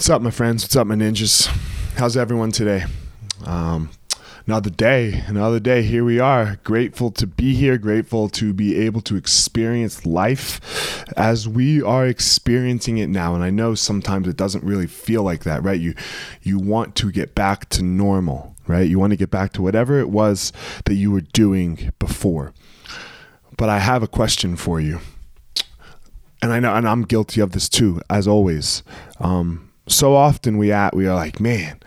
What's up, my friends? What's up, my ninjas? How's everyone today? Um, another day, another day. Here we are. Grateful to be here. Grateful to be able to experience life as we are experiencing it now. And I know sometimes it doesn't really feel like that, right? You you want to get back to normal, right? You want to get back to whatever it was that you were doing before. But I have a question for you. And I know, and I'm guilty of this too, as always. Um, so often we at we are like, man,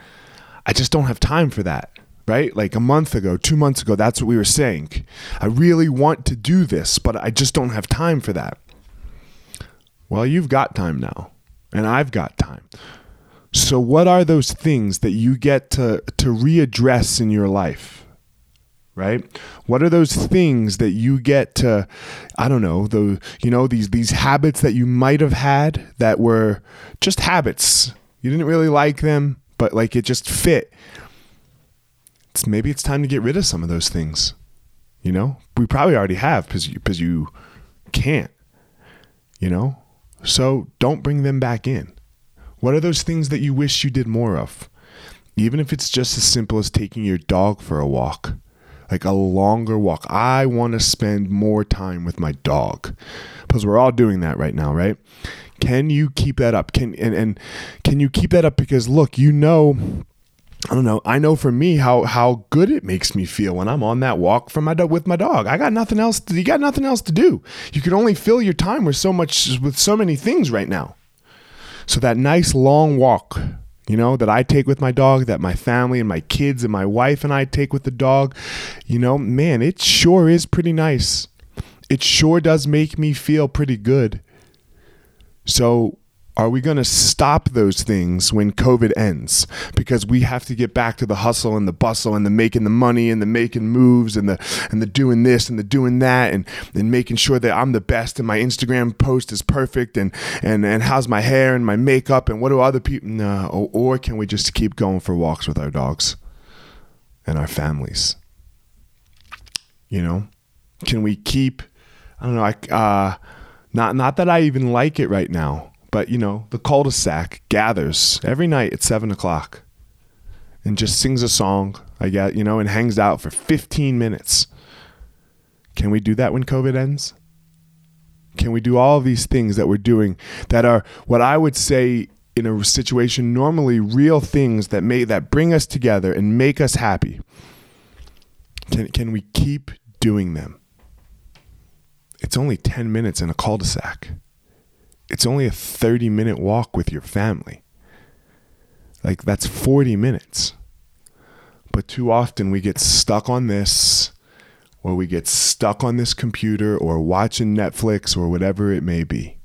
I just don't have time for that. Right? Like a month ago, two months ago, that's what we were saying. I really want to do this, but I just don't have time for that. Well, you've got time now, and I've got time. So, what are those things that you get to, to readdress in your life? Right? What are those things that you get to i don't know the you know these these habits that you might have had that were just habits. You didn't really like them but like it just fit. It's maybe it's time to get rid of some of those things you know? We probably already have because you because you can't you know? So don't bring them back in. What are those things that you wish you did more of? Even if it's just as simple as taking your dog for a walk like a longer walk. I want to spend more time with my dog because we're all doing that right now, right? Can you keep that up? Can and, and can you keep that up because look, you know I don't know. I know for me how how good it makes me feel when I'm on that walk from my dog with my dog. I got nothing else. To, you got nothing else to do. You can only fill your time with so much with so many things right now. So that nice long walk you know, that I take with my dog, that my family and my kids and my wife and I take with the dog, you know, man, it sure is pretty nice. It sure does make me feel pretty good. So, are we going to stop those things when COVID ends? Because we have to get back to the hustle and the bustle and the making the money and the making moves and the and the doing this and the doing that and, and making sure that I'm the best and my Instagram post is perfect and and and how's my hair and my makeup and what do other people no or, or can we just keep going for walks with our dogs and our families? You know? Can we keep I don't know, I uh not not that I even like it right now but you know, the cul-de-sac gathers every night at seven o'clock and just sings a song. I get you know, and hangs out for 15 minutes. Can we do that when COVID ends? Can we do all these things that we're doing that are what I would say in a situation normally real things that may that bring us together and make us happy? Can can we keep doing them? It's only 10 minutes in a cul-de-sac it's only a 30 minute walk with your family. Like that's 40 minutes. But too often we get stuck on this, or we get stuck on this computer, or watching Netflix, or whatever it may be.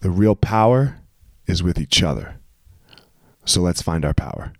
The real power is with each other. So let's find our power.